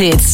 En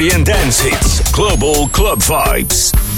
Party and dance hits. Global Club Vibes.